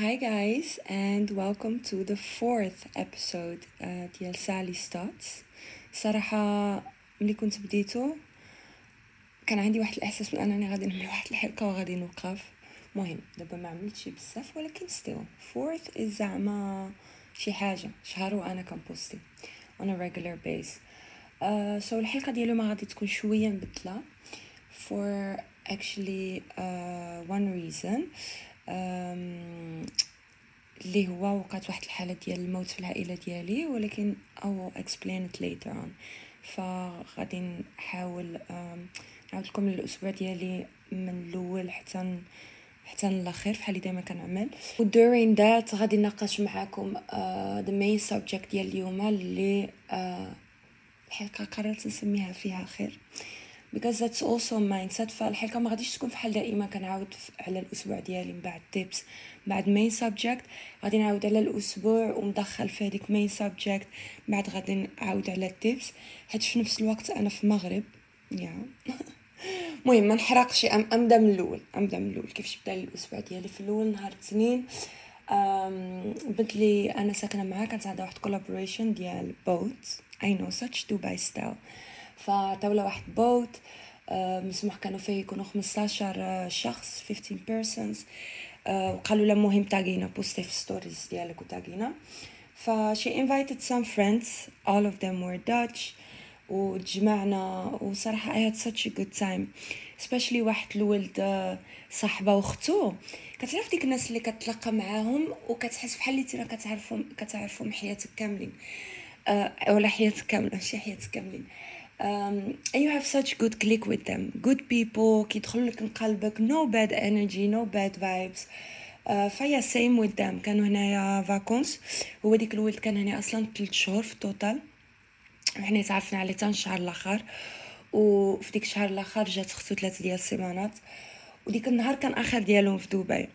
Hi guys and welcome to the fourth episode uh, ديال Sally's thoughts صراحة ملي كنت بديتو كان عندي واحد الإحساس من أنني غادي نعمل واحد الحلقة وغادي نوقف. مهم دابا ما عملتش بزاف ولكن still. Fourth is زعما شي حاجة شهر وأنا كن posti on a regular base. Uh, so الحلقة ديالو ما غادي تكون شوية مبدلة for actually uh, one reason. um, اللي هو وقعت واحد الحالة ديال الموت في العائلة ديالي ولكن will explain it later فغادي نحاول نعاود لكم الأسبوع ديالي من الأول حتى حتى للاخر بحال اللي دائما كنعمل. و that غادي نناقش معاكم uh, the subject ديال اليوم اللي uh, الحلقة قررت نسميها فيها خير because that's also mindset. فالحلقة ما غاديش تكون فحال دائما. كنعاود على الأسبوع ديالي من بعد tips بعد main subject. غادي نعاود على الأسبوع ومدخل في هذيك main subject. بعد غادي نعاود على tips. حيت في نفس الوقت أنا في المغرب yeah. المهم ما نحرقش. أم ابدا من الأول. ابدا من الأول. كيفاش بدا لي الأسبوع ديالي؟ في الأول نهار الاثنين البنت اللي أنا ساكنة معاها. كانت عندها واحد collaboration ديال boat I know such Dubai style فطاولة واحد boat أه، مسموح كانوا فيه يكونوا 15 شخص 15 persons أه، وقالوا لها مهم تاغينا بوستي في stories ديالك وتاغينا ف she invited some friends all of them were Dutch وتجمعنا وصراحة I had such a good time. Especially واحد الولد آه، صاحبة واختو كتعرف ديك الناس اللي كتلاقى معاهم وكتحس بحال اللي تيرا كتعرفهم كتعرفهم حياتك كاملين. آه، ولا حياتك كاملة ماشي حياتك كاملين. Um, you have such good click with them. Good people كيدخلوا لك من قلبك. No bad energy no bad vibes. Uh, ف yeah same with them. كانوا هنايا fr vacances هو ديك الولد كان هنا أصلا 3 شهور في ال total وحنا تعرفنا عليه تان الشهر الآخر وفي ديك الشهر الآخر جات اختو ثلاثة ديال السيمانات. وديك النهار كان آخر ديالهم في دبي.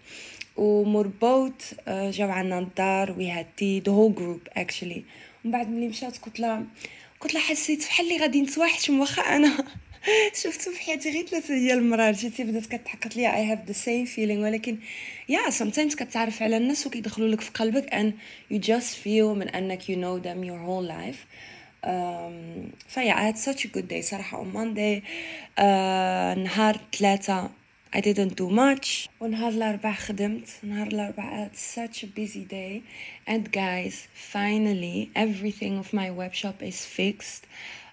ومربوط آه، جاو عنا الدار. we had tea the whole group actually ومن بعد ملي مشات قلت لها قلت لها حسيت بحال اللي غادي نتوحش واخا أنا. شفتو في حياتي غير ثلاثة ديال المرات. جيتي بدات كتحقق ليا I have the same feeling ولكن yeah sometimes كتعرف على الناس وكيدخلوا لك في قلبك and you just feel من أنك know them your whole life. um, ف yeah I had such a good day صراحة. On Monday uh, نهار ثلاثة I didn't do much ونهار الأربع خدمت نهار الأربع I had such a busy day and guys finally everything of my web shop is fixed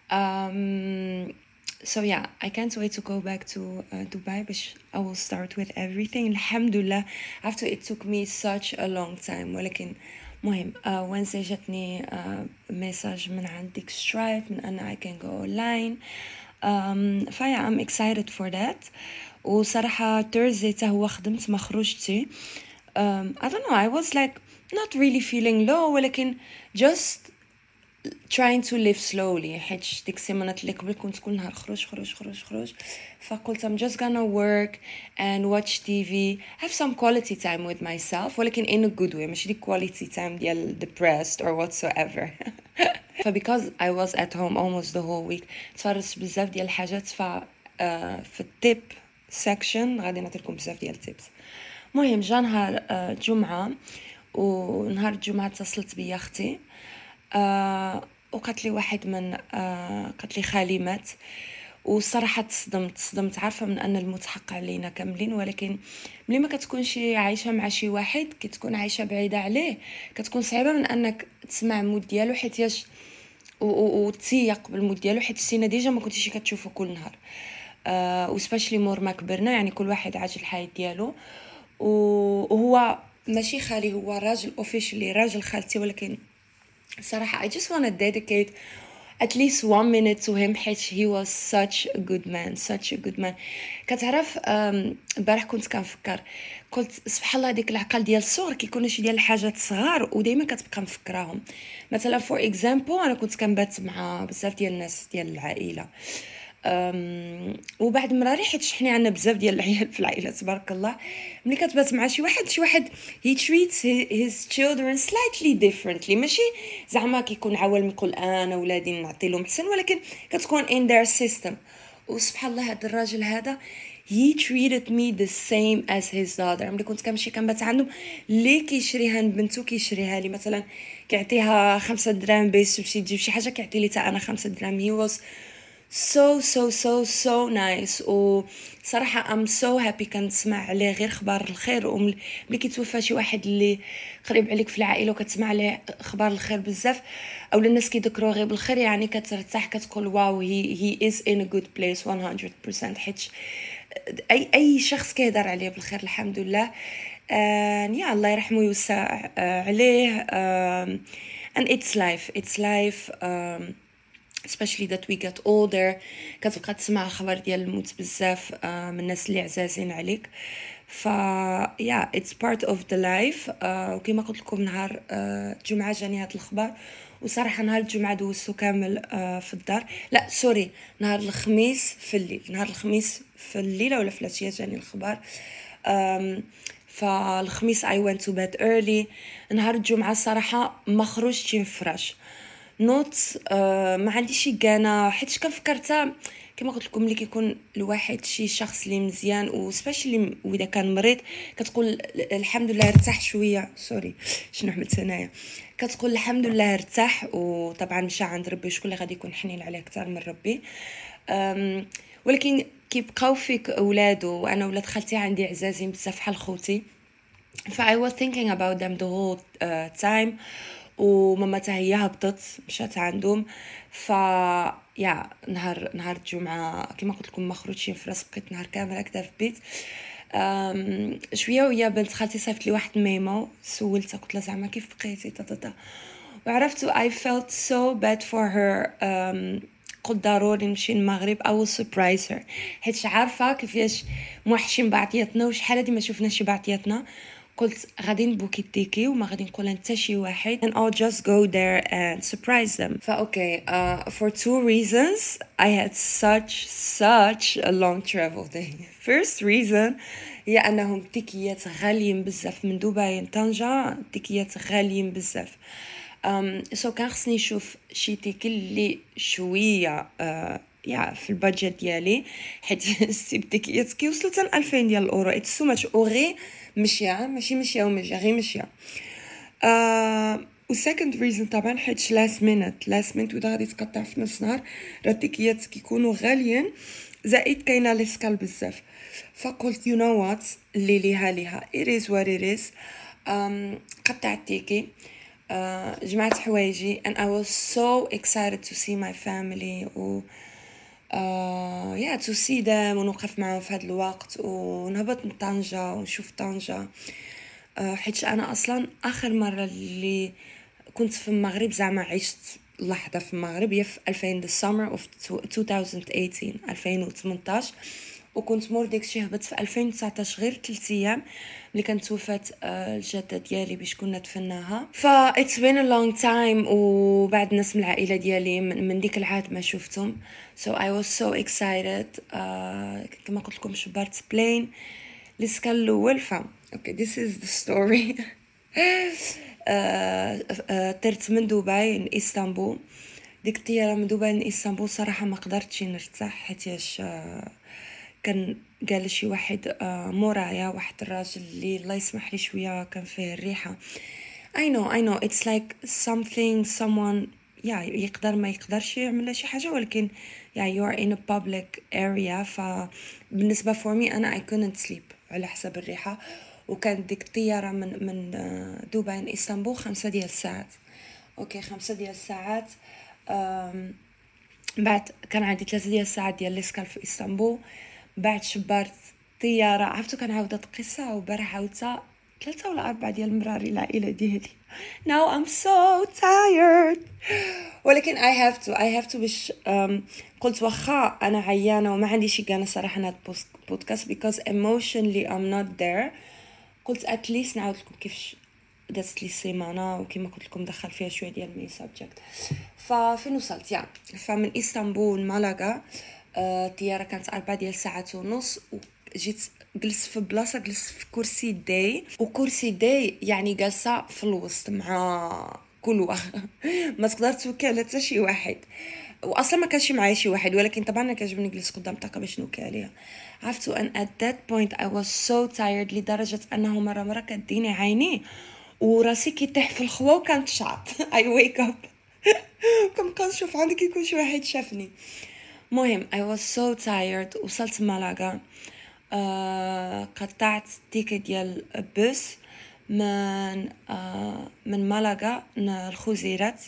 um, so yeah I can't wait to go back to uh, Dubai but I will start with everything الحمد لله after it took me such a long time ولكن مهم uh, Wednesday جاتني uh, message من عند ديك stripe من أن I can go online um, فيا I'm excited for that وصراحة Thursday تا هو خدمت ما خرجتي um, I don't know I was like not really feeling low ولكن just trying to live slowly حيت ديك السيمانات اللي قبل كنت كل نهار خرج خرج خرج خرج فقلت I'm just gonna work and watch TV have some quality time with myself ولكن in a good way ماشي ديك quality time ديال depressed or whatsoever ف because I was at home almost the whole week تفرجت بزاف ديال الحاجات ف آه، في التيب section غادي نعطيكم بزاف ديال التيبس المهم جا نهار آه، الجمعة ونهار الجمعة اتصلت بيا أختي آه وقالت لي واحد من آه قالت لي خالي مات والصراحة تصدمت تصدمت عارفة من أن الموت حق علينا كاملين ولكن ملي ما كتكونش عايشة مع شي واحد كتكون عايشة بعيدة عليه كتكون صعيبة من أنك تسمع الموت ديالو حيت ياش وتسيق بال mood ديالو حيت السينا ديجا ما كنتيش كتشوفو كل نهار. آه و specially مور ما كبرنا يعني كل واحد عاش الحياة ديالو. وهو ماشي خالي هو راجل officially راجل خالتي ولكن صراحة I just want to dedicate at least one minute to him حيت he was such a good man such a good man. كتعرف البارح كنت كنفكر قلت سبحان الله ديك العقل ديال الصغر كيكونوا شي ديال الحاجات صغار ودائما كتبقى مفكراهم. مثلا for example أنا كنت كنبات مع بزاف ديال الناس ديال العائلة. وبعد مراري حيت حنا عندنا بزاف ديال العيال في العائلة تبارك الله. ملي كتبات مع شي واحد شي واحد he treats his children slightly differently. ماشي زعما كيكون عوالم يقول أنا ولادي نعطي لهم حسن ولكن كتكون in their system. وسبحان الله هذا الراجل هذا he treated me the same as his daughter. ملي كنت كنمشي كنبات عندهم اللي كيشريها لبنتو كيشريها لي مثلا كيعطيها خمسة دراهم باش تمشي تجيب شي حاجة كيعطي لي أنا خمسة دراهم. He was so so so so nice. و صراحة I'm so happy كنسمع عليه غير خبار الخير. وملي كيتوفى شي واحد اللي قريب عليك في العائلة وكتسمع عليه خبار الخير بزاف أو الناس كيذكروه غير بالخير يعني كترتاح كتقول واو هي هي is in a good place 100% حيت أي أي شخص كيهضر عليه بالخير الحمد لله. and yeah الله يرحمه ويوسع عليه. um, and it's life it's life especially that we get older كتبقى تسمع خبر ديال الموت بزاف uh, من الناس اللي عزازين عليك. ف it's part of the life. uh, وكما قلت لكم نهار الجمعه uh, جاني هاد الخبر. وصراحة نهار الجمعة دوزتو كامل uh, في الدار. لا sorry نهار الخميس في الليل. نهار الخميس في الليلة ولا في العشية جاني الخبر. um, فالخميس I went to bed early. نهار الجمعة الصراحة ما خرجتش نفرش not آه ما عنديش كانا حيت كنفكرتها كما قلت لكم ملي كيكون الواحد شي شخص اللي مزيان و specially وإذا كان مريض كتقول الحمد لله ارتاح شوية. سوري شنو عملت أنايا. كتقول الحمد لله ارتاح وطبعا مشى عند ربي شكون اللي غادي يكون حنين عليه أكثر من ربي. ولكن كيبقاو فيك أولاد وأنا ولاد خالتي عندي عزازين بزاف بحال خوتي. ف I was thinking about them the whole uh, time. وماما هي هبطت مشات عندهم. ف يا نهار نهار الجمعة كما قلت لكم ما خرجتش فراس بقيت نهار كامل هكذا في البيت. شوية ويا بنت خالتي صيفط لي واحد ميمو سولتها قلت لها زعما كيف بقيتي؟ تا تا تا. وعرفت felt so bad for her. um, قلت ضروري نمشي المغرب أو سربرايز هير حيت عارفة كيفاش موحشين بعضياتنا وشحال هادي ما شفناش بعضياتنا. قلت غادي نبوكي التيكي وما غادي نقول حتى شي واحد. And I'll just go there and surprise them. okay uh, for two reasons I had such such a long travel day. First reason هي أنهم التيكيات غاليين بزاف. من دبي لطنجة التيكيات غاليين بزاف. um, so كان خصني نشوف شي تيكي اللي شوية uh, yeah في ال budget ديالي حيت التيكيات كيوصلوا حتى 2000 ديال الأورو. it's so much أوغي مشيه ماشي مشيه ومشيه غير مشيه آه و second reason طبعا حيت last minute last minute ودا غادي تقطع في نص نهار راه التيكيات كيكونوا غاليين زائد كاينة fr les escales بزاف. فقلت you know what اللي ليها ليها. it is what it is قطعت تيكي uh, جمعت حوايجي and I was so excited to see my family و yeah to see them ونوقف معاهم في هذا الوقت ونهبط من طنجة ونشوف طنجة. آه حيت أنا أصلا آخر مرة اللي كنت في المغرب زعما عشت لحظة في المغرب هي في 2000 the summer of 2018 2018 وكنت مور داكشي هبط في 2019 غير 3 أيام ملي كانت توفات آه، الجده ديالي باش كنا دفناها ف it's been a long time وبعد ناس من العائله ديالي من ديك العاد ما شفتهم. so I was so excited كما قلت لكم شبرت بلين السكان الأول. ف okay this is the story طرت من دبي لإسطنبول. ديك الطيارة من دبي لإسطنبول صراحة ما قدرتش نرتاح حيتاش كان قال شي واحد آه، مورايا واحد الراجل اللي الله يسمح لي شوية كان فيه الريحة. I know I know it's like something someone yeah يقدر ما يقدرش يعمل شي حاجة ولكن yeah you are in a public area فبالنسبه for me أنا I couldn't sleep على حسب الريحة. وكانت ديك الطيارة من من آه، دبي لاسطنبول خمسة ديال الساعات. أوكي خمسة ديال الساعات. بعد كان عندي ثلاثة ديال الساعات ديال ليسكال في إسطنبول. بعد شبرت طيارة عرفتو كنعاودت القصة وبارح عاودتها ثلاثة ولا أربعة ديال المراري العائلة ديالي now I'm so tired. ولكن I have to I have to باش um, قلت واخا أنا عيانة وما عنديش كان صراحة هاد بودكاست because emotionally I'm not there. قلت at least نعاود لكم كيفاش دازت لي السيمانة وكما قلت لكم دخل فيها شوية ديال my subject ففين وصلت؟ يا فمن إسطنبول مالاغا. الطيارة كانت أربعة ديال ساعات ونص وجيت جلست في بلاصة جلست في كرسي داي وكرسي داي يعني جالسة في الوسط مع كل واحد. ما تقدر توكي على حتى شي واحد. واصلا ما كانش معايا شي واحد ولكن طبعا أنا كيعجبني نجلس قدام طاقة باش نوكي عليها. عرفتوا أن at that point I was so tired لدرجة أنه مرة مرة كديني عيني وراسي كيطيح في الخوا وكانت شعط. I wake up. كنبقى نشوف عندي كيكون شي واحد شافني. مهم I was so tired وصلت مالاغا آه قطعت تيكي ديال بس من آه من مالاغا الخزيرات.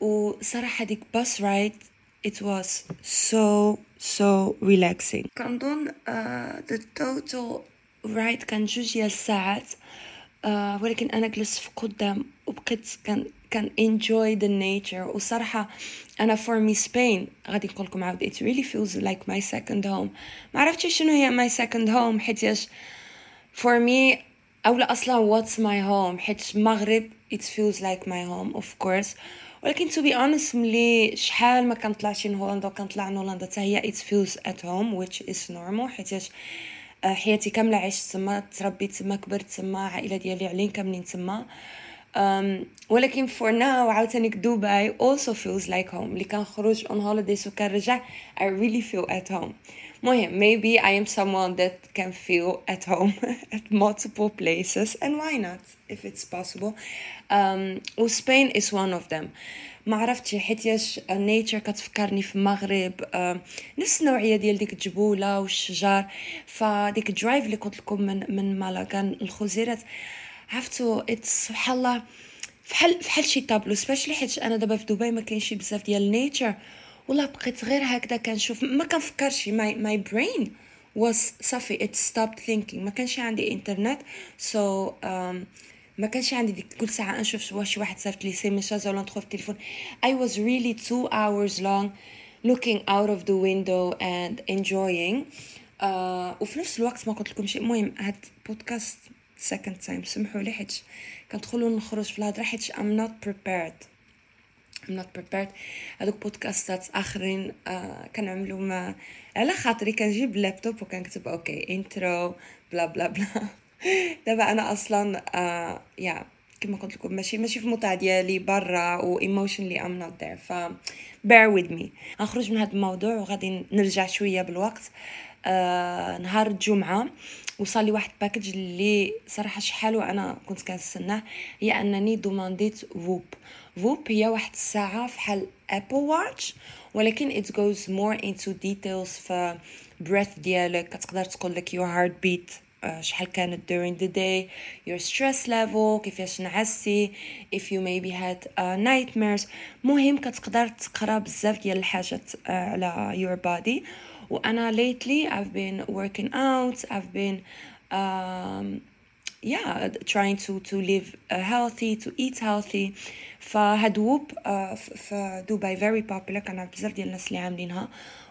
وصراحة ديك باس رايد it was so so relaxing. كنظن uh, the total ride كان جوج ديال الساعات. uh, ولكن أنا جلست في قدام وبقيت كان كان enjoy the nature. وصراحة أنا for me Spain غادي نقول لكم عاود it really feels like my second home. ما عرفتش شنو هي my second home حيت for me أولا أصلا what's my home حيت المغرب it feels like my home of course. ولكن to be honest ملي شحال ما كنطلعش لهولندا وكنطلع لهولندا حتى هي it feels at home which is normal. حيتاش آه، حياتي كاملة عشت تما تربيت تما كبرت تما عائلة ديالي علين كاملين تما. um, ولكن for now عاوتاني دبي also feels like home ملي كنخرج on holidays وكنرجع I really feel at home مهم maybe I am someone that can feel at home at multiple places and why not if it's possible um, و Spain is one of them ما عرفتش حيتاش النيتشر كتفكرني في المغرب uh, نفس النوعيه ديال ديك الجبوله والشجر فديك الدرايف اللي قلت لكم من من مالاكان الخزيرات عرفتوا سبحان الله فحال فحال شي tableau especially حيت أنا دابا في دبي ما كاينش بزاف ديال ال nature. والله بقيت غير هكذا كنشوف ما كنفكرش my my brain was صافي it stopped thinking. ما كانش عندي انترنت so um, ما كانش عندي ديك كل ساعة نشوف واش شي واحد صيفط لي شي message ولا ندخل في التليفون. I was really two hours long looking out of the window and enjoying. uh, وفي نفس الوقت ما قلت لكم شيء مهم هاد بودكاست second time. سمحوا لي حيت كندخلوا نخرج في الهضرة حيت I'm not prepared. I'm not prepared. هذوك بودكاستات آخرين آه كنعملوا ما على خاطري كنجيب اللابتوب وكنكتب okay intro bla bla bla دابا أنا أصلا آه يا كما قلت لكم ماشي ماشي في الموطع ديالي برا و emotionally I'm not there ف bear with me. غنخرج من هذا الموضوع وغادي نرجع شوية بالوقت. آه نهار الجمعة وصل لي واحد package اللي صراحة شحال وأنا كنت كنستناه هي أنني دومانديت Whoop Whoop هي واحد الساعة فحال Apple Watch ولكن it goes more into details في breath ديالك. كتقدر تقول لك your heart beat آه، شحال كانت during the day your stress level كيفاش نعسي if you maybe had uh, nightmares. مهم كتقدر تقرأ بزاف ديال الحاجات uh, على your body. وأنا lately I've been working out I've been um, yeah trying to to live uh, healthy to eat healthy. فهاد Whoop uh, في دبي very popular. كان بزاف ديال الناس اللي عاملينها.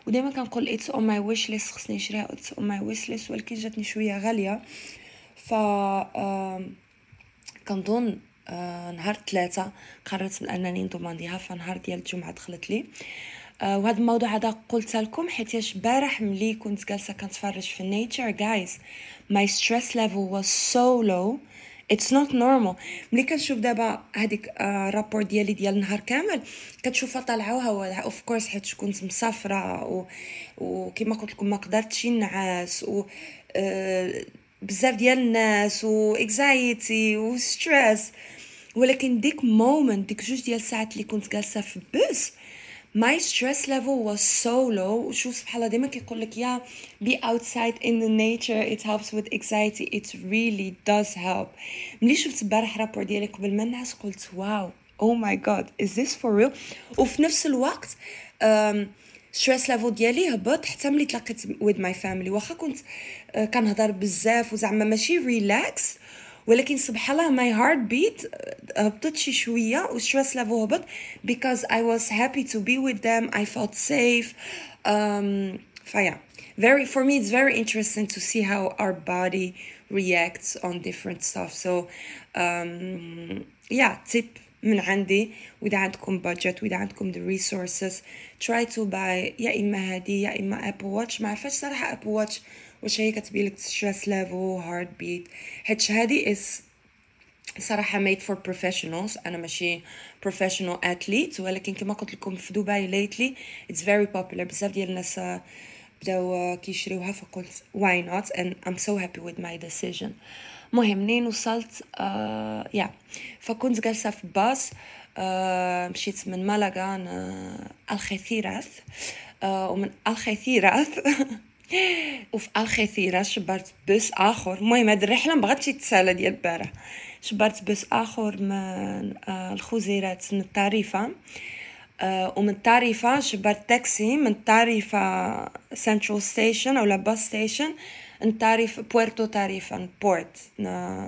ودائما كنقول it's on my wish list خصني نشريها. it's on my wish list ولكن جاتني شوية غالية. ف كنظن uh, نهار ثلاثة قررت انني ندومانديها فنهار ديال الجمعة دخلت لي. آه، وهذا الموضوع هذا قلت لكم حيت بارح ملي كنت جالسة كنتفرج في nature guys my stress level was so low it's not normal ملي كنشوف دابا هذيك rapport آه، ديالي ديال النهار كامل كتشوفها طالعه وهو of course حيت كنت مسافرة و... وكما قلت لكم ما قدرتش نعاس و uh, بزاف ديال الناس و anxiety و stress ولكن ديك moment ديك جوج ديال الساعات اللي كنت جالسة في bus my stress level was so low. وشو سبحان الله دايما كيقول لك يا be outside in the nature. It helps with anxiety. It really does help. ملي شفت البارح rapport ديالي قبل ما نعس قلت wow oh my god is this for real? وفي نفس الوقت stress level ديالي هبط حتى ملي تلاقيت with my family. واخا كنت uh, كنهضر بزاف وزعما ماشي relax ولكن سبحان الله ماي هارت بيت هبطت شي شويه والستريس ليفل هبط because I was happy to be with them I felt safe um, فيا very for me it's very interesting to see how our body reacts on different stuff so um, yeah tip من عندي واذا عندكم budget واذا عندكم the resources try to buy يا اما هذه يا اما ابل واتش ما عرفتش صراحه ابل واتش واش هي كتبين لك stress level heart beat حيت هادي is صراحة made for professionals. أنا ماشي professional athlete. ولكن كما قلت لكم في دبي lately it's very popular. بزاف ديال الناس بداو كيشريوها فقلت why not? And I'm so happy with my decision. مهم منين وصلت؟ آه يا فكنت جالسة في باص آه مشيت من مالاغا آه ومن الخثيراث وفي الخثيراث شبرت بس اخر المهم هاد الرحله مبغاتش تسالى ديال البارح شبرت بس اخر من الخزيرات من الطريفه ومن الطريفه شبرت تاكسي من الطريفه central station أو bus station نتعرف puerto Tarifa port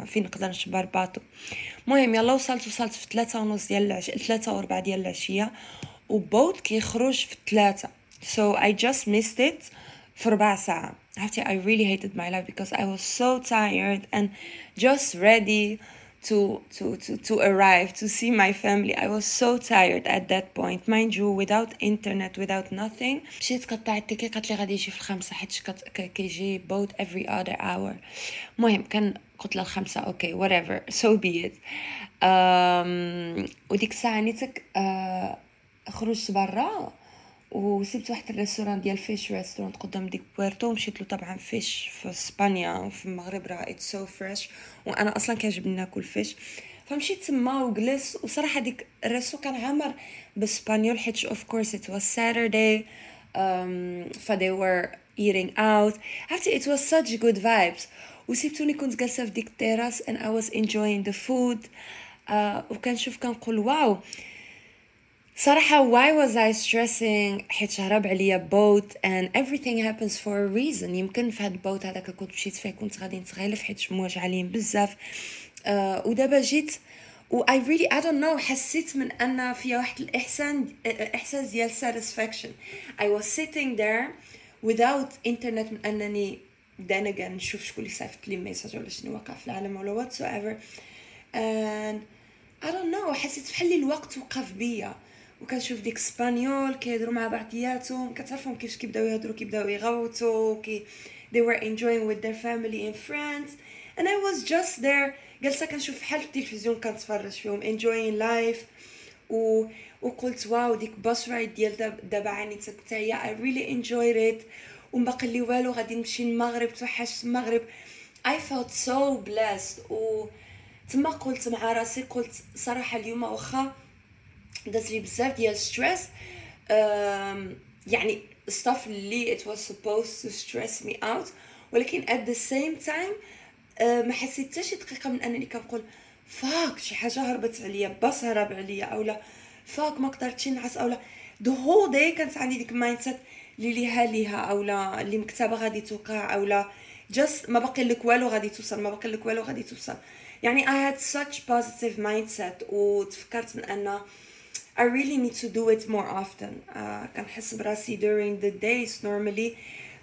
فين نقدر نشبر bateau المهم يلا وصلت وصلت في ثلاثة ونص ديال العش... ثلاثة وربع ديال العشية و boat كيخرج في ثلاثة so I just missed it. في ربع ساعة عرفتي I really hated my life because I was so tired and just ready to to to to arrive to see my family i was so tired at that point mind you without internet without nothing مشيت قطعت التيكي قالت لي غادي يجي في الخمسة حيت كيجي boat every other hour المهم كان قلت لها الخمسة اوكي whatever so be it um, وديك الساعة نيتك uh, خرجت برا وصبت واحد ال restaurant ديال fish restaurant قدام ديك puerto مشيت له طبعا fish في إسبانيا وفي المغرب راه it's so fresh وأنا أصلا كيعجبني ناكل fish. فمشيت تما وجلس وصراحة ديك ال resto كان عامر بإسبانيول حيت of course it was Saturday ف they were eating out. عرفتي it was such good vibes. وصيبتوني كنت جالسة في ديك ال terrasse and I was enjoying the food. uh, وكنشوف كنقول wow. صراحة why was I stressing حيت هرب عليا boat and everything happens for a reason. يمكن في هاد ال boat هذاك كنت مشيت فيه كنت غادي نتغالف حيت مواج عليهم بزاف. uh, ودابا جيت و I really I don't know حسيت من أن فيها واحد الإحسان إحساس ديال satisfaction. I was sitting there without internet من أنني then again نشوف شكون اللي صيفط لي ميساج ولا شنو واقع في العالم ولا whatsoever. And I don't know حسيت بحال الوقت وقف بيا. وكنشوف ديك اسبانيول كيهضروا مع بعضياتهم كتعرفهم كيفاش كيبداو يهضروا كيبداو يغوتوا كي they were enjoying with their family and friends. And I was just there جالسه كنشوف بحال التلفزيون كنتفرج فيهم enjoying life. و وقلت wow ديك bus ride ديال دابا عانيت حتى هي I really enjoyed it. ومباقي لي والو غادي نمشي المغرب توحشت المغرب. I felt so blessed. و تما قلت مع راسي قلت صراحة اليوم واخا داز لي بزاف ديال stress يعني stuff اللي it was supposed to stress me out. ولكن at the same time ما حسيت حتى دقيقة من أنني كنقول fuck شي حاجة هربت عليا باص هرب عليا اولا fuck ما قدرتش نعس اولا the whole day كانت عندي ديك mindset اللي ليها ليها اولا اللي مكتبة غادي توقع اولا just ما باقي لك والو غادي توصل ما باقي لك والو غادي توصل. يعني I had such positive mindset وتفكرت من أن I really need to do it more often uh, كنحس براسي during the days normally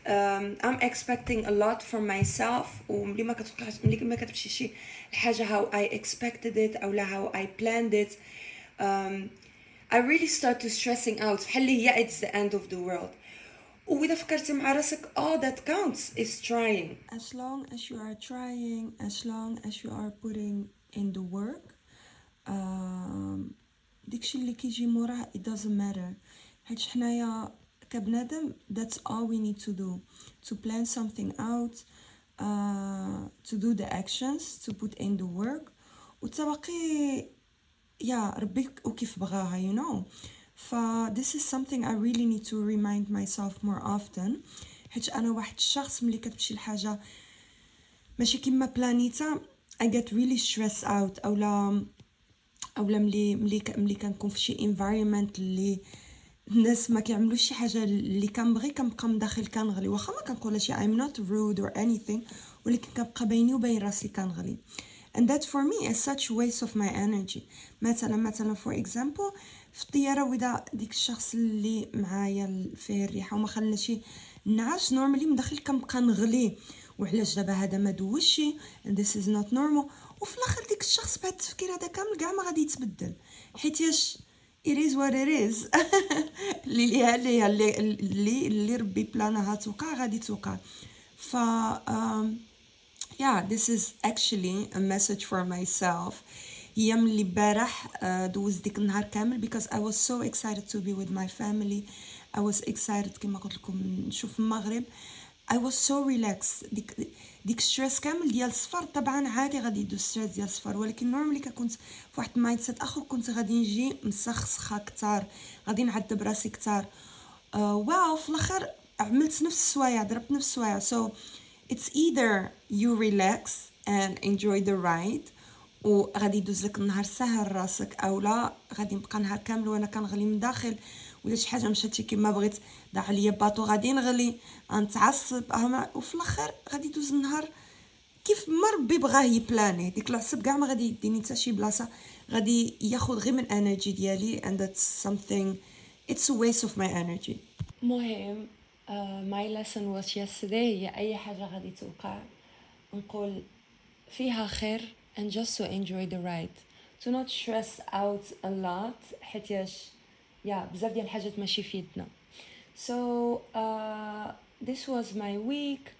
um, I'm expecting a lot from myself وملي ما كتوقعش ملي ما كتمشي شي الحاجة how I expected it أو لا how I planned it um, I really start to stressing out بحال هي it's the end of the world وإذا فكرتي مع راسك all that counts is trying as long as you are trying as long as you are putting in the work um, داكشي اللي كيجي موراه it doesn't matter حيت حنايا كبنادم that's all we need to do to plan something out uh, to do the actions to put in the work وتبقي يا ربي وكيف بغاها you know ف this is something I really need to remind myself more often حيت أنا واحد الشخص ملي كتمشي الحاجة ماشي كيما بلانيتا I get really stressed out اولا أولا ملي ملي ملي كنكون في شي environment اللي الناس ما كيعملوش شي حاجة اللي كنبغي كنبقى من داخل كنغلي. واخا ما كنقول شي I'm not rude or anything ولكن كنبقى بيني وبين راسي كنغلي. And that for me is such waste of my energy. مثلا مثلا for example في الطيارة وإذا ديك الشخص اللي معايا فيه الريحة وما خلناش نعاس normally من داخل كنبقى نغلي. وعلاش دابا هذا ما دوشي and this is not normal. وفي الآخر ديك الشخص بعد التفكير هذا كامل كاع ما غادي يتبدل. حيت ياش it is. اللي ليها ليها اللي اللي اللي ربي بلانها توقع غادي توقع. ف yeah this is actually a message for myself. هي اللي بارح uh, دوز ديك النهار كامل because I was so excited to be with my family. I was excited كما قلت لكم نشوف المغرب. I was so relaxed. ديك ديك stress كامل ديال السفر طبعا عادي غادي يدوز stress ديال السفر. ولكن normally كنت في واحد ال mindset آخر كنت غادي نجي مسخسخه كتار غادي نعذب راسي كتار uh, wow في الآخر عملت نفس السوايع ضربت نفس السوايع. So it's either you relax and enjoy the ride وغادي يدوز لك النهار سهل راسك أو لا غادي نبقى نهار كامل وأنا كنغلي من داخل. ولا شي حاجة مشات كيما بغيت ضاع عليا باطو غادي نغلي نتعصب وفي الآخر غادي يدوز النهار. كيف ما ربي بغاه يبلاني ديك العصب كاع ما غادي يديني حتى شي بلاصة. غادي ياخذ غير من انرجي ديالي and that's something it's a waste of my energy. مهم. uh, my lesson was yesterday هي أي حاجة غادي توقع. نقول فيها خير and just to enjoy the ride. To not stress out a lot حيتاش يا بزاف ديال الحاجات ماشي في يدنا uh, this was my week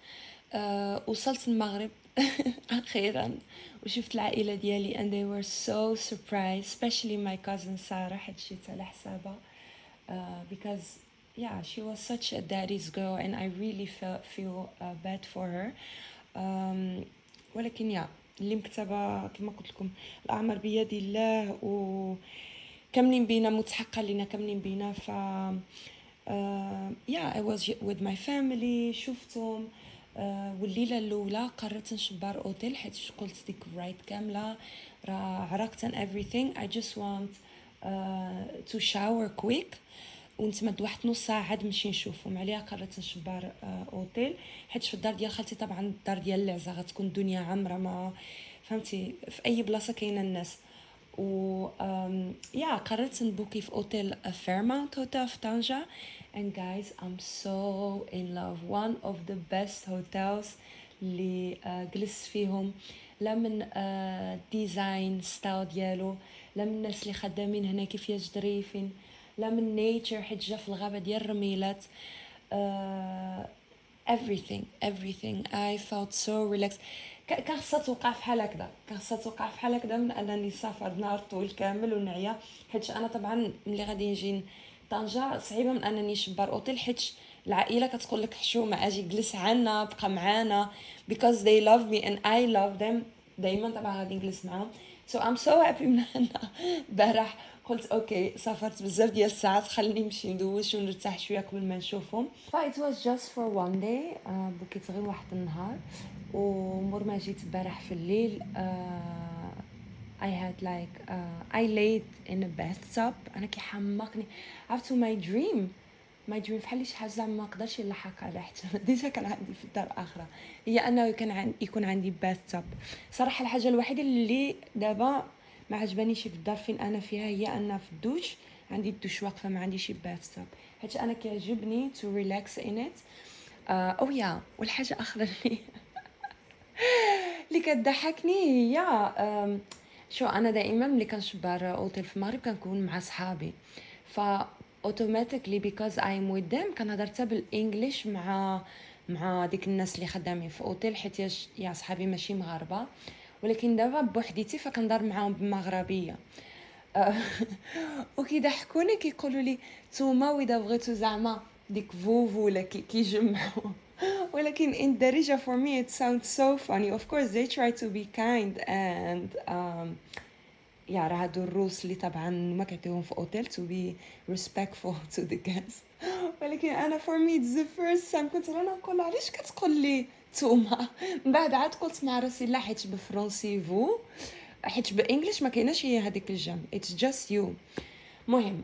uh, وصلت المغرب أخيرا وشفت العائله ديالي and they were so surprised especially my cousin ساره حيت جيت على حسابها uh, because yeah she was such a daddy's girl and I really felt feel uh, bad for her um, ولكن yeah اللي مكتبه كما قلت لكم الاعمار بيد الله و كاملين بينا متحقة لينا كاملين بينا. ف yeah I was with my family شفتهم. uh, والليلة الأولى قررت نشبر أوتيل حيت قلت ديك ride كاملة. راه عرقت and everything. I just want to shower quick. ونتمد واحد نص ساعة عاد نمشي نشوفهم. عليها قررت نشبر آه أوتيل. حيت في الدار ديال خالتي طبعا الدار ديال العزه غتكون الدنيا عامرة ما فهمتي؟ في أي بلاصة كاينة الناس. و um, yeah قررت نبوكي في اوتيل Fairmont hotel في طنجة and guys I'm so in love. One of the best hotels اللي uh, جلست فيهم لا من design uh, style ديالو لا من الناس اللي خدامين هنا كيفاش ظريفين لا من nature حيت جا في الغابه ديال الرميلات uh, everything everything. I felt so relaxed. كان خصها توقع فحال هكذا. كان خصها توقع فحال هكذا من أنني سافر نهار طويل كامل ونعيا حيت أنا طبعا ملي غادي نجي طنجة صعيبة من أنني نشبر أوتيل حيت العائلة كتقول لك حشومه أجي جلس عنا بقى معانا. Because they love me and I love them. دائما طبعا غادي نجلس معاهم. So I'm so happy من هنا بارح قلت okay سافرت بزاف ديال الساعات خليني نمشي ندوش ونرتاح شوية قبل ما نشوفهم. ف it was just for one day uh, بكيت غير واحد النهار. ومور ما جيت البارح في الليل I had like uh, I laid in a أنا كيحمقني. عرفتو my dream. My dream. بحال شي حاجة ما نقدرش نلحق على حتى déjà كان عندي في الدار أخرى هي أنه كان عن يكون عندي bathtub. صراحة الحاجة الوحيدة اللي دابا ما عجبانيش في الدار فين أنا فيها هي أن في الدوش عندي الدوش واقفة ما عنديش bathtub حيت أنا كيعجبني to relax in it أو yeah والحاجة أخرى اللي اللي كتضحكني هي شو أنا دائما ملي كنشبر أوتيل في المغرب كنكون مع صحابي. ف automatically because I am with them كنهضر حتى بال English مع مع ديك الناس اللي خدامين في أوتيل حيت يا صحابي ماشي مغاربة. ولكن دابا بوحديتي فكنضر معاهم بالمغربيه آه، وكيضحكوني كيقولوا لي نتوما وإذا بغيتو زعما ديك فوفو ولا كيجمعوا ولكن in Darija for me it sounds so funny. Of course they to be kind and um, يا راه هادو الروس اللي طبعا ما كيعطيوهم في اوتيل to be respectful to the guests. ولكن أنا for me it's the first كنت أنا نقول علاش كتقول لي نتوما. من بعد عاد قلت مع راسي لا حيت ب français vous. حيت ب English ما كايناش هي هذيك الجام. it's just you مهم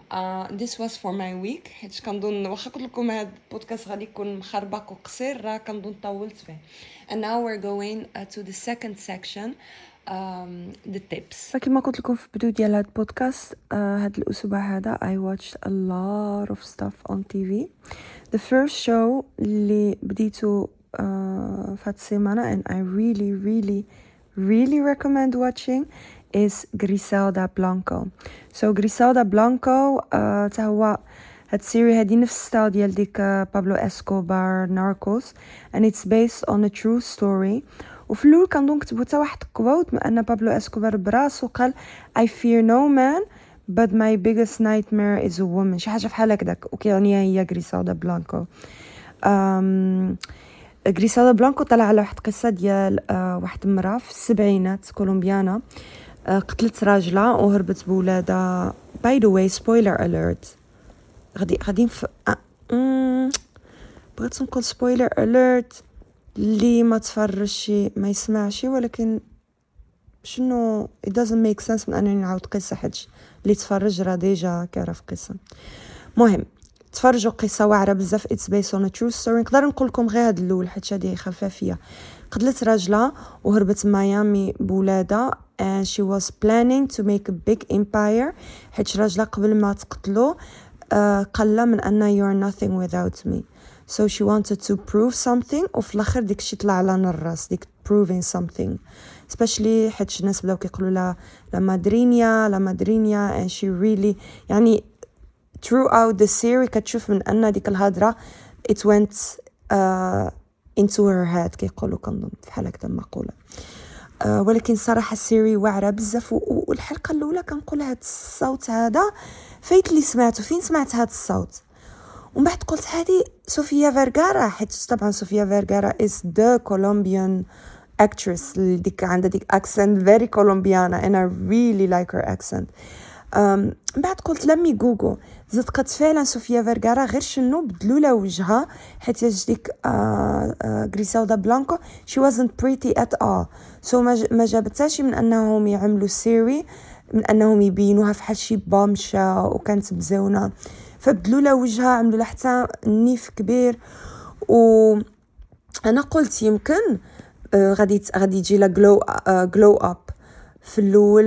this was for my week حيت كنظن واخا قلت لكم هذا البودكاست غادي يكون مخربق وقصير راه كنظن طولت فيه and now we're going uh, to the second section um, the tips. فكما قلت لكم في البدو ديال هذا البودكاست هذا الأسبوع هذا I watched a lot of stuff on TV the first show اللي بديتو uh, Fatsemana and I really, really, really recommend watching is Griselda Blanco. So Griselda Blanco uh, تا هو هاد السيري هادي نفس ستايل ديال ديك بابلو اسكوبار ناركوس and it's based on a true story وفي الاول كنظن كتبوا حتى واحد كوت من ان بابلو اسكوبار براسو قال I fear no man but my biggest nightmare is a woman شي حاجه بحال هكداك وكيعنيها هي غريسادا بلانكو أم... Griselda Blanco طلع على واحد قصه ديال أه واحد المراه في السبعينات كولومبيانا أه قتلت راجلها وهربت بولادها. by the way spoiler alert غادي غادي نف... أه... بغيت نقول spoiler alert اللي ما تفرجش ما يسمعش ولكن شنو؟ It doesn't make sense من أنني نعاود قصة حيت اللي تفرج راه déjà كيعرف قصة. مهم. تفرجوا قصة واعرة بزاف it's based on true story نقدر نقول لكم غير هاد الأول حيت هادي خفافية. قتلت راجلها وهربت ميامي بولادها and she was planning to make a big empire حيت راجلها قبل ما تقتلو uh, قال من أن you're nothing without me. So she wanted to prove something وفي الآخر ديك طلع على الراس ديك proving something. Especially حيت الناس بداو كيقولوا لها la madrina la madrina and she really يعني throughout the series كتشوف من أن ديك الهضره it went uh, into her head كيقولوا كنظن بحال هكذا المقوله uh, ولكن صراحة ال série واعرة بزاف والحلقة الأولى كنقول هاد الصوت هذا فايت اللي سمعته. فين سمعت هاد الصوت؟ ومن بعد قلت هذه صوفيا فيرغارا حيت طبعا صوفيا فيرغارا is the Colombian actress ديك عندها ديك accent very Colombiana and I really like her accent. من بعد قلت لمي جوجو صدقت فعلا صوفيا فيرغارا غير شنو بدلوا لها وجهها حيت ديك غريسيلدا بلانكو she wasn't pretty at all. So ما جابتهاش من أنهم يعملوا série من أنهم يبينوها في شي بامشة وكانت مزونه فبدلوا لها وجهها عملوا لها حتى نيف كبير. و أنا قلت يمكن آه، غادي غادي يجي لها glow glow up في الأول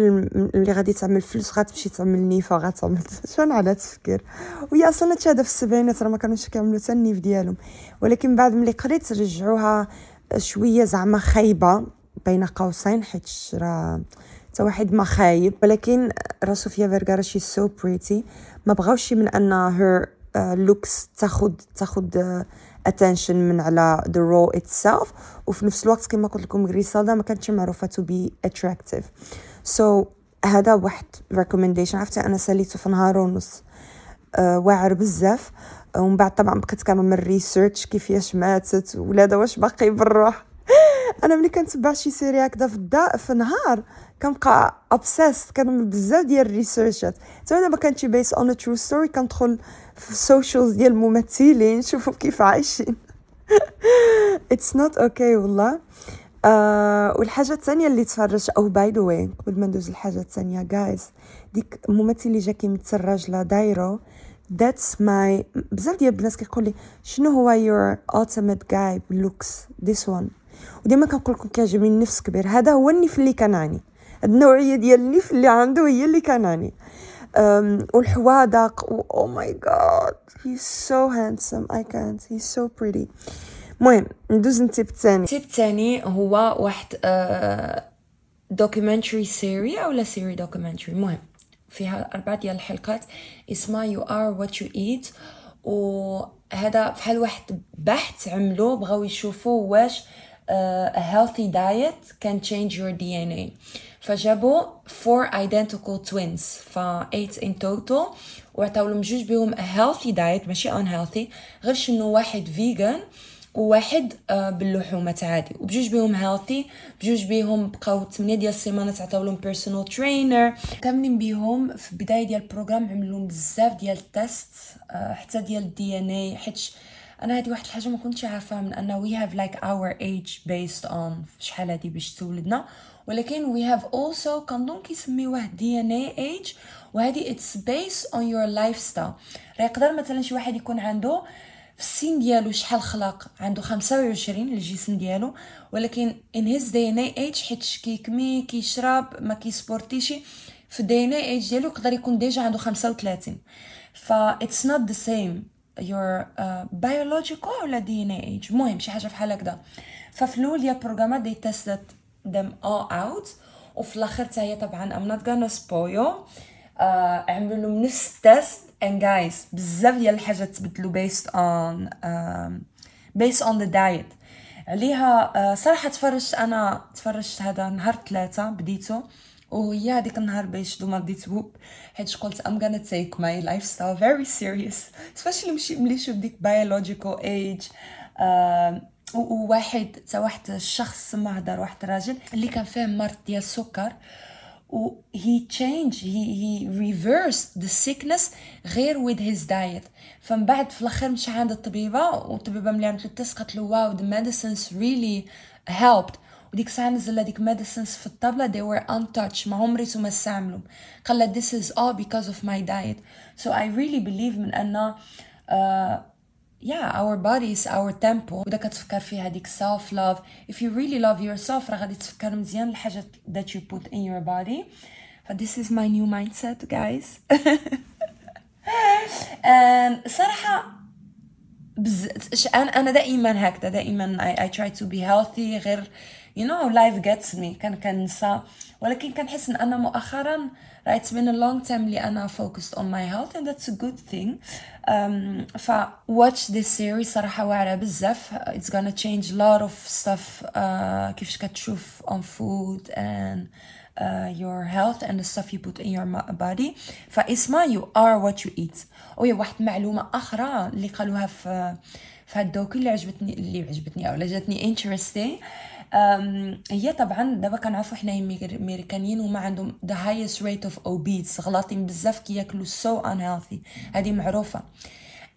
اللي غادي تعمل فلوس غتمشي تعمل نيفه غتعمل شنو على تفكير. وهي أصلا هادشي هذا في السبعينات راه ما كانوش كيعملوا حتى النيف ديالهم. ولكن بعد ملي قريت رجعوها شوية زعما خايبة بين قوسين حيت راه حتى واحد ما خايب. ولكن راه صوفيا فيرغارا she's so pretty ما بغاوش من أن her looks تاخد تاخد attention من على the role itself. وفي نفس الوقت كما قلت لكم غريسيلدا ما كانتش معروفة to be attractive. So هذا واحد recommendation. عرفتي أنا ساليته في نهار ونص. uh, واعر بزاف. ومن بعد طبعا بقيت كنعمل research كيفاش ماتت ولادها واش باقي بالروح. أنا ملي كنتبع شي série هكذا في الدا في نهار كنبقى obsessed كنعمل بزاف ديال ال research ات حتى أنا ما كانتش based on true story كندخل في ال socials ديال الممثلين نشوفوا كيف عايشين. it's not okay والله. آه والحاجة الثانية اللي تفرجت oh by the way قبل ما ندوز الحاجة الثانية guys ديك الممثل اللي جا كيمثل راجلة دايرو that's my بزاف ديال الناس كيقول لي شنو هو your ultimate guy looks this one. وديما كنقول لكم كيعجبني النيف كبير. هذا هو النيف اللي كنعاني. النوعية ديال النيف اللي عنده هي اللي كنعاني. والحواذق أو ماي جاد هي سو هاندسم اي كانت هي سو بريتي المهم ندوز ال tip الثاني. ال tip الثاني هو واحد documentary série أو لا série documentary المهم فيها أربعة ديال الحلقات. اسمها You Are What You Eat وهذا بحال واحد بحث عملوه بغاو يشوفوا واش uh, a healthy diet can change your DNA فجابوا four identical twins ف 8 in total وعطاو لهم جوج بهم a healthy diet ماشي unhealthy غير شنو واحد vegan وواحد آه باللحومات عادي وبجوج بهم healthy بجوج بهم بقاو 8 ديال السيمانات عطاو لهم personal trainer كاملين بهم في بداية ديال ال program عملوا بزاف ديال ال test آه حتى ديال ال DNA أنا هذه واحد الحاجة ما كنتش عارفاها من ان we have like our age based on شحال هذه باش تولدنا. ولكن we have also كنظن كيسميوه DNA age وهذه it's based on your lifestyle راه يقدر مثلا شي واحد يكون عنده في السن ديالو شحال خلق؟ عنده 25 الجسم ديالو. ولكن in his DNA age حيت كيكمي كيشرب ما كيسبورتيش في ال DNA age ديالو يقدر يكون déjà عنده 35 ف it's not the same your uh, biological ولا DNA age. المهم شي حاجة بحال هكذا ففي الأول ديال ال program ات they tested them all out وفي الآخر حتى هي طبعا I'm not gonna spoil uh, عملوا لهم نفس ال test and guys بزاف ديال الحاجات تبدلوا based on um, based on the diet. عليها آه، صراحة تفرجت أنا تفرجت هذا نهار ثلاثة بديته. وهي هذيك النهار باش دوما بديت بوب حيت قلت I'm gonna take my lifestyle very serious. especially مشي ملي شوف ديك biological age uh, وواحد تا واحد الشخص ما هدر واحد الراجل اللي كان فيه مرض ديال السكر. و he changed he he reversed the sickness غير with his diet. فمن بعد في الآخر مشى عند الطبيبة والطبيبة ملي عملت التست قالت له واو the medicines really helped. وديك الساعه نزل هذيك medicines في الطابله they were untouched ما عمريتو ما استعملوا قال this is all because of my diet so I really believe من ان uh, yeah our body is our temple وإذا كتفكر في هذيك self love if you really love yourself راه غادي تفكر مزيان الحاجات that you put in your body ف this is my new mindset guys and صراحة بز... انا انا دائما هكذا دائما I, I try to be healthy غير you know life gets me كان كنسى ولكن كنحس ان أنا مؤخرا it's been a long time اللي أنا focused on my health and that's a good thing um, ف watch this series صراحة واعرة بزاف it's gonna change a lot of stuff uh, كيفاش كتشوف on food and uh, your health and the stuff you put in your body فاسمها you are what you eat وهي واحد معلومة أخرى اللي قالوها في في هاد اللي عجبتني اللي عجبتني أو جاتني interesting هي طبعا دابا كنعرفوا حنا امريكانيين هما عندهم the highest rate of obese غلاطين بزاف كياكلوا so unhealthy هذه معروفه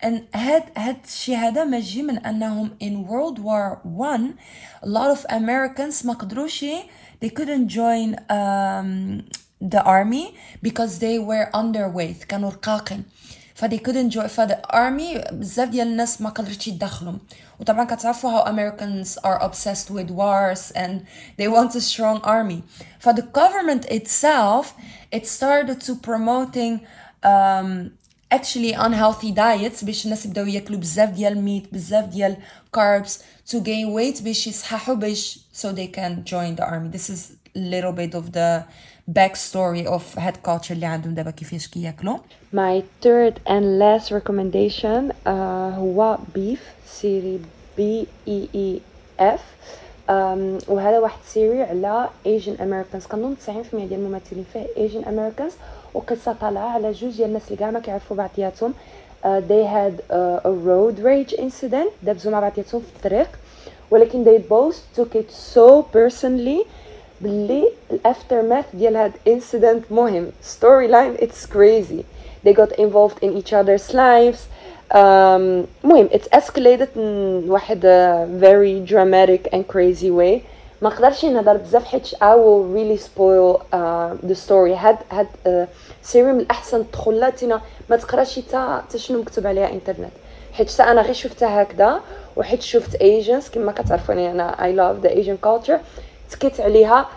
and هاد هاد الشيء هذا ما جي من انهم in World War One a lot of Americans ما قدروش they couldn't join um, the army because they were underweight كانوا رقاقين فدي couldn't join فذا army بزاف ديال الناس ما قدرتش يدخلهم وطبعا كتعرفوا how Americans are obsessed with wars and they want a strong army the government itself it started to promoting um, actually unhealthy diets باش الناس يبداو ياكلوا بزاف ديال ميت بزاف ديال carbs to gain weight باش يصححوا باش so they can join the army this is a little bit of the backstory of هاد ال culture اللي عندهم دابا كيفاش كياكلوا. Third and last recommendation uh, هو beef série B E E F وهذا واحد série على Asian Americans. كنظن 90% ديال الممثلين فيه Asian Americans. وقصة طالعة على جوج ديال الناس اللي كاع ما كيعرفوا بعضياتهم. uh, they had uh, a road rage incident. دابزو مع بعضياتهم في الطريق. ولكن they both took it so personally باللي الافتر ديال هاد incident مهم. Story line it's crazy. They got involved in each other's lives. مهم. It's escalated in واحد very dramatic and crazy way. ما نقدرش نهضر بزاف حيت I will really spoil uh, the story. هاد هاد uh, série من الأحسن تدخلاتنا ما تقراش حتى شنو مكتوب عليها انترنت حيت أنا غير شفتها هكذا وحيت شفت Asians كما كتعرفوني أنا I love the Asian culture. تكيت عليها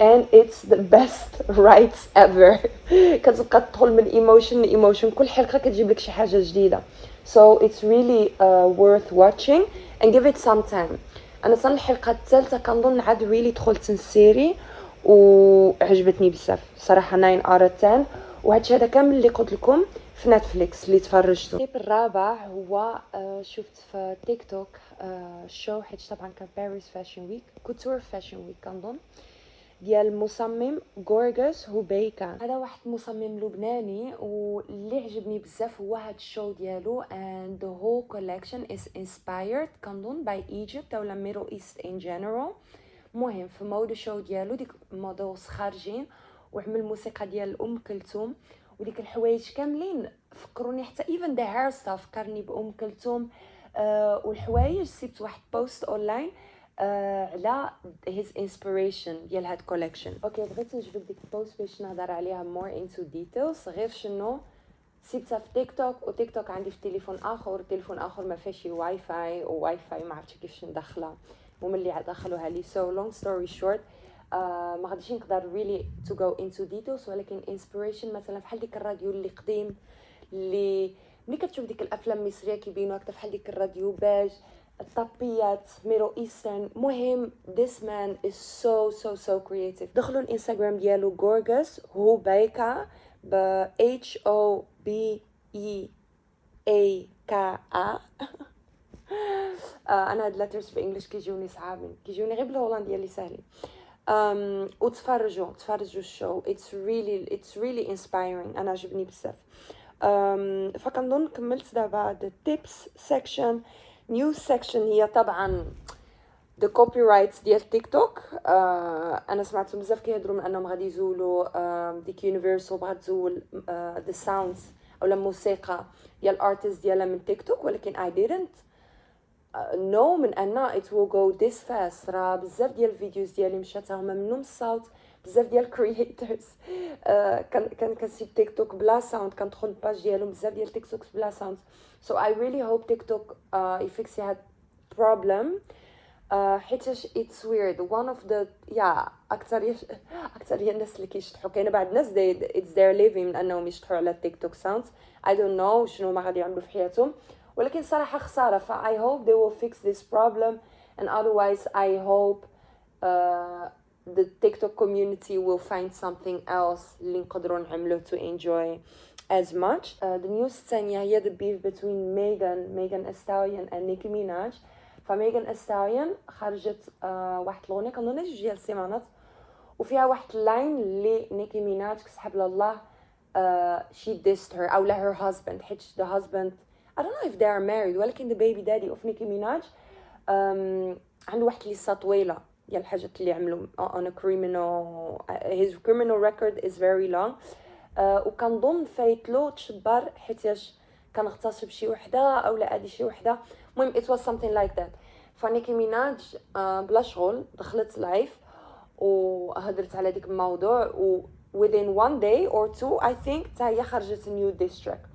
and it's the best ride ever. كتبقى تدخل من emotion ل emotion كل حلقة كتجيب لك شي حاجة جديدة. So it's really uh, worth watching and give it some time. أنا صار الحلقة الثالثة كنظن عاد really دخلت ال série وعجبتني بزاف. صراحة 9 out 10 وهادشي هذا كامل اللي قلت لكم في نتفليكس اللي تفرجتو. ال tip الرابع هو uh, شفت في تيك توك show حيت طبعا كان Paris fashion week couture fashion week كنظن ديال مصمم جورج حبيقة هذا واحد مصمم لبناني واللي عجبني بزاف هو هاد ال show ديالو and the whole collection is inspired كنظن by Egypt اولا Middle East in general. مهم في mood ال show ديالو ديك models خارجين وعمل موسيقى ديال أم كلثوم وديك الحوايج كاملين فكروني حتى even the hairstyle فكرني بأم كلثوم. والحوايج سيبت واحد post online آه على his inspiration ديال هاد collection okay بغيت نجبد ديك ال post باش نهضر عليها more into details غير شنو؟ سيبتها في تيك توك وتيك توك عندي في تليفون آخر تليفون آخر ما فيهش Wi-Fi و Wi-Fi ما عرفتش كيفاش ندخلها. وملي دخلوها لي. so long story short ما غاديش نقدر to go into details ولكن inspiration مثلا بحال ديك الراديو اللي قديم اللي ملي كتشوف ديك الأفلام المصرية كيبينوا هكذا بحال ديك الراديو باج الطبيات Middle Eastern مهم this man is so so so creative. دخلوا الإنستغرام ديالو Georges Hobeika ب H O B E A K A. آه، أنا هاد letters في English كيجوني صعابين كيجوني غير بالهولندية اللي ساهلين um, وتفرجوا تفرجوا ال show. it's really it's really inspiring أنا عجبني بزاف. فكنظن كملت دابا the tips section news section هي طبعا the copyrights ديال تيك توك uh, أنا سمعتهم بزاف كيهضروا من أنهم غادي يزولوا uh, ديك يونيفرسال بغات تزول the sounds أو الموسيقى ديال ال artist ديالها من تيك توك ولكن I didn't know من أن it will go this fast. راه بزاف ديال ال videos ديالي مشات هما منهم الصوت بزاف ديال ال creators كان كان كنسيب تيك توك بلا sound كندخل ال page ديالهم بزاف ديال تيك توك بلا sound so I really hope تيك توك يفيكسي هاد problem حيتاش it's weird one of the yeah أكثر أكثر الناس اللي كيشطحوا كاينة بعض الناس it's their living من انهم يشطحوا على تيك توك sounds I don't know شنو ما غادي يعملوا في حياتهم. ولكن صراحة خسارة ف I hope they will fix this problem. And otherwise I hope uh, the TikTok community will find something else اللي نقدروا نعملوه to enjoy as much. Uh, the news الثانية هي the beef between Megan, Megan Thee Stallion and Nicki Minaj. فميغان Stallion خرجت uh, واحد الأغنية كنظن جوج ديال السيمانات وفيها واحد ال line اللي نيكي ميناج كسحب لها uh, she dissed her أو لا her husband حيت the husband I don't know if they are married ولكن the baby daddy of Nicki Minaj um, عنده واحد list طويلة ديال الحاجات اللي عملوا on a criminal his criminal record is very long. uh, وكنظن فايتلو تشبر حيتاش كان اغتصب شي وحدة أو لا أدي شي وحدة. المهم it was something like that. فنيكي ميناج بلا شغل دخلت live وهدرت على ديك الموضوع و within one day or two I think حتى هي خرجت new diss track.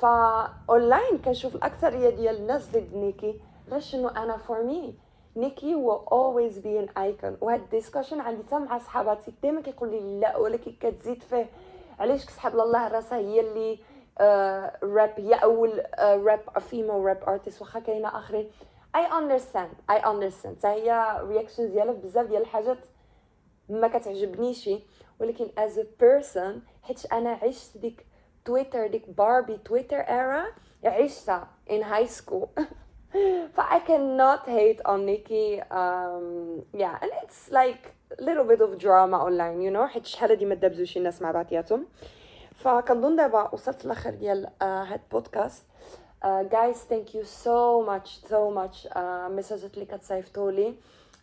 فاونلاين كنشوف الأكثرية ديال الناس ضد نيكي غير شنو أنا for me نيكي will always be an icon. وهاد ال discussion عندي حتى مع صحاباتي ديما كيقول لي لا ولكن كتزيد فيه. علاش؟ كسحب لها راسها هي اللي آه راب هي أول آه rap female rap artist واخا كاينة آخرين. I understand I understand حتى هي reaction ديالها بزاف ديال الحاجات ما كتعجبنيش. ولكن as a person حيت أنا عشت ديك تويتر ديك باربي تويتر era عشتها in high school. ف I cannot hate on Nikki um, yeah and it's like a little bit of drama online you know? حيت شحال هادي ما دابزوش الناس مع بعضياتهم. فكنظن دابا وصلت لاخر ديال uh, هاد البودكاست uh, guys thank you so much so much. uh, مساجات اللي كتصيفطوا لي.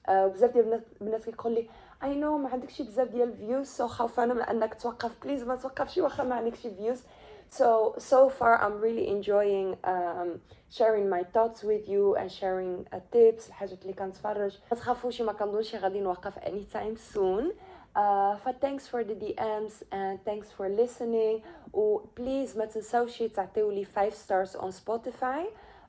uh, بزاف ديال البنات كيقول لي I know ما عندكش بزاف ديال ال views so خوفانة من إنك توقف please ما توقفش واخا ما عندكش views so so far i'm really enjoying um, sharing my thoughts with you and sharing uh, tips الحاجات اللي كنتفرج ما تخافوش ما كنظنش غادي نوقف anytime soon uh, ف thanks for the DMs and thanks for listening و please ما تنساوش تعطيو لي 5 stars on Spotify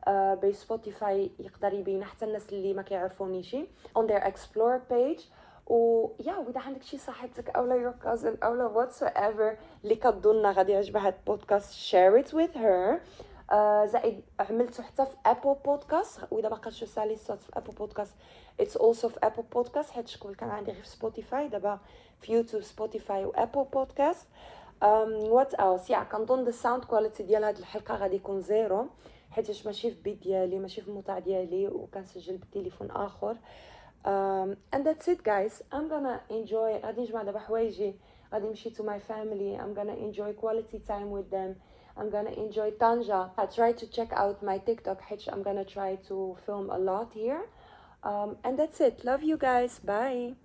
uh, باش سبوتيفاي يقدر يبين حتى الناس اللي ما كيعرفونيش on their explore page و yeah واذا عندك شي صاحبتك أو لا your cousin أو لا whatever اللي كتظن غادي يعجبها هاد البودكاست share it with her زائد عملته حتى في ابل بودكاست وإذا باقا شو سالي صوت في ابل بودكاست it's also في ابل بودكاست حيت شكون كان عندي غير في سبوتيفاي دابا في يوتيوب سبوتيفاي وابل بودكاست what else yeah كنظن ال sound quality ديال هاد الحلقة غادي يكون زيرو حيت ماشي في بيت ديالي ماشي في الموضع ديالي وكنسجل بالتليفون آخر. um, and that's it guys I'm gonna enjoy غادي نجمع دابا حوايجي غادي نمشي to my family I'm gonna enjoy quality time with them I'm gonna enjoy Tanja I try to check out my TikTok which I'm gonna try to film a lot here um, and that's it love you guys bye